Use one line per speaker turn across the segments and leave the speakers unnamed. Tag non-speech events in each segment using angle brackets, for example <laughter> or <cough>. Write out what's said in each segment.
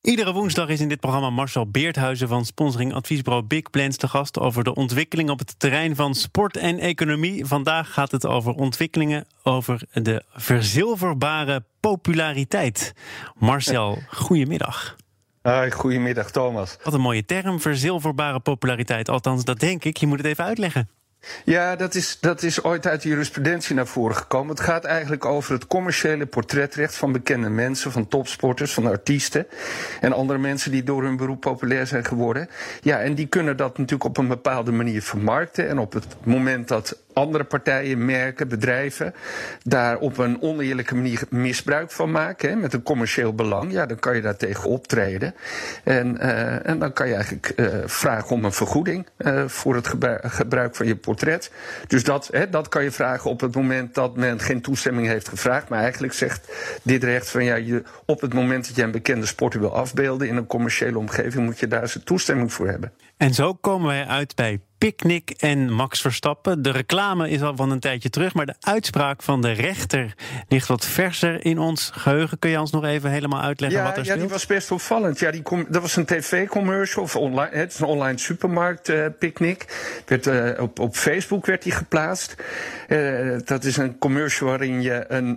Iedere woensdag is in dit programma Marcel Beerthuizen van sponsoring adviesbureau Big Plans te gast over de ontwikkeling op het terrein van sport en economie. Vandaag gaat het over ontwikkelingen over de verzilverbare populariteit. Marcel, goedemiddag.
Hoi, goedemiddag Thomas.
Wat een mooie term, verzilverbare populariteit. Althans, dat denk ik. Je moet het even uitleggen.
Ja, dat is, dat is ooit uit de jurisprudentie naar voren gekomen. Het gaat eigenlijk over het commerciële portretrecht van bekende mensen, van topsporters, van artiesten en andere mensen die door hun beroep populair zijn geworden. Ja, en die kunnen dat natuurlijk op een bepaalde manier vermarkten. En op het moment dat andere partijen, merken, bedrijven daar op een oneerlijke manier misbruik van maken, hè, met een commercieel belang, ja, dan kan je daar tegen optreden. En, uh, en dan kan je eigenlijk uh, vragen om een vergoeding uh, voor het gebruik van je portret. Dus dat, hè, dat kan je vragen op het moment dat men geen toestemming heeft gevraagd. Maar eigenlijk zegt dit recht van ja, je, op het moment dat je een bekende sporter wil afbeelden in een commerciële omgeving, moet je daar zijn toestemming voor hebben.
En zo komen wij uit bij Picnic en Max Verstappen. De reclame is al van een tijdje terug, maar de uitspraak van de rechter ligt wat verser in ons geheugen. Kun je ons nog even helemaal uitleggen
ja,
wat er
ja,
speelt?
Ja, die was best opvallend. Ja, die dat was een tv-commercial, of online, het is een online supermarkt, uh, Picnic. Werd, uh, op, op Facebook werd die geplaatst. Uh, dat is een commercial waarin je een,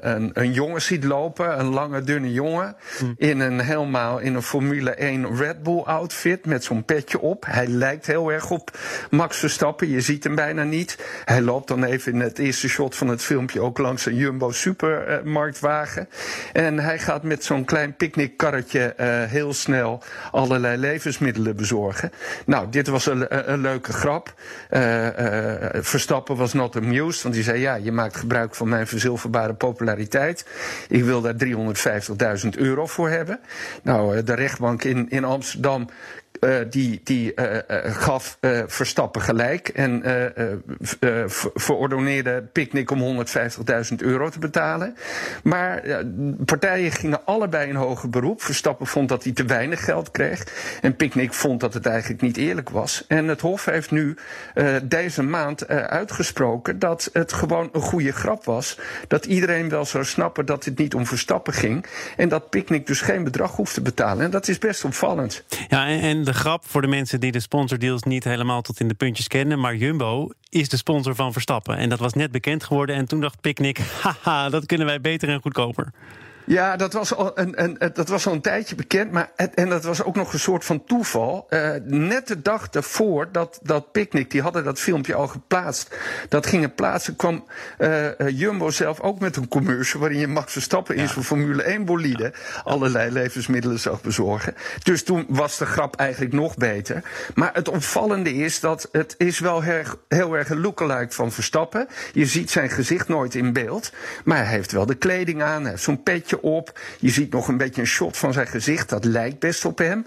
een, een jongen ziet lopen, een lange, dunne jongen, hm. in een helemaal in een Formule 1 Red Bull outfit met zo'n petje op. Hij lijkt heel erg op Max Verstappen. Je ziet hem bijna niet. Hij loopt dan even in het eerste shot van het filmpje ook langs een Jumbo supermarktwagen. En hij gaat met zo'n klein picknickkarretje uh, heel snel allerlei levensmiddelen bezorgen. Nou, dit was een, een leuke grap. Uh, Verstappen was not amused, want die zei: Ja, je maakt gebruik van mijn verzilverbare populariteit. Ik wil daar 350.000 euro voor hebben. Nou, de rechtbank in, in Amsterdam uh, die, die uh, uh, gaf Verstappen gelijk en verordoneerde Picnic om 150.000 euro te betalen. Maar partijen gingen allebei in hoger beroep. Verstappen vond dat hij te weinig geld kreeg. En Picnic vond dat het eigenlijk niet eerlijk was. En het Hof heeft nu deze maand uitgesproken dat het gewoon een goede grap was. Dat iedereen wel zou snappen dat het niet om Verstappen ging. En dat Picnic dus geen bedrag hoeft te betalen. En dat is best opvallend.
Ja, en grap voor de mensen die de sponsordeals niet helemaal tot in de puntjes kennen. Maar Jumbo is de sponsor van Verstappen. En dat was net bekend geworden. En toen dacht Picnic, <laughs> haha, dat kunnen wij beter en goedkoper.
Ja, dat was al een, een, dat was al een tijdje bekend. Maar het, en dat was ook nog een soort van toeval. Uh, net de dag ervoor dat, dat Picnic, die hadden dat filmpje al geplaatst. Dat gingen plaatsen, kwam uh, Jumbo zelf ook met een commercial. waarin je Max Verstappen ja. in zijn Formule 1 bolide. Ja. allerlei levensmiddelen zag bezorgen. Dus toen was de grap eigenlijk nog beter. Maar het opvallende is dat het is wel heel, heel erg een lookalike van Verstappen. Je ziet zijn gezicht nooit in beeld. Maar hij heeft wel de kleding aan, hij heeft zo'n petje op. Je ziet nog een beetje een shot van zijn gezicht. Dat lijkt best op hem.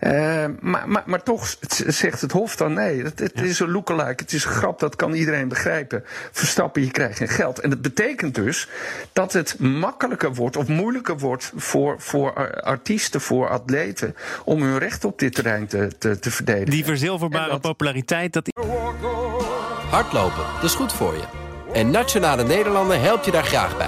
Uh, maar, maar, maar toch zegt het Hof dan nee. Het, het ja. is een lookalike. Het is een grap. Dat kan iedereen begrijpen. Verstappen, je krijgt geen geld. En dat betekent dus dat het makkelijker wordt of moeilijker wordt voor, voor artiesten, voor atleten. om hun recht op dit terrein te, te, te verdedigen.
Die verzilverbare dat... populariteit. Dat...
Hardlopen, dat is goed voor je. En Nationale Nederlanden helpt je daar graag bij.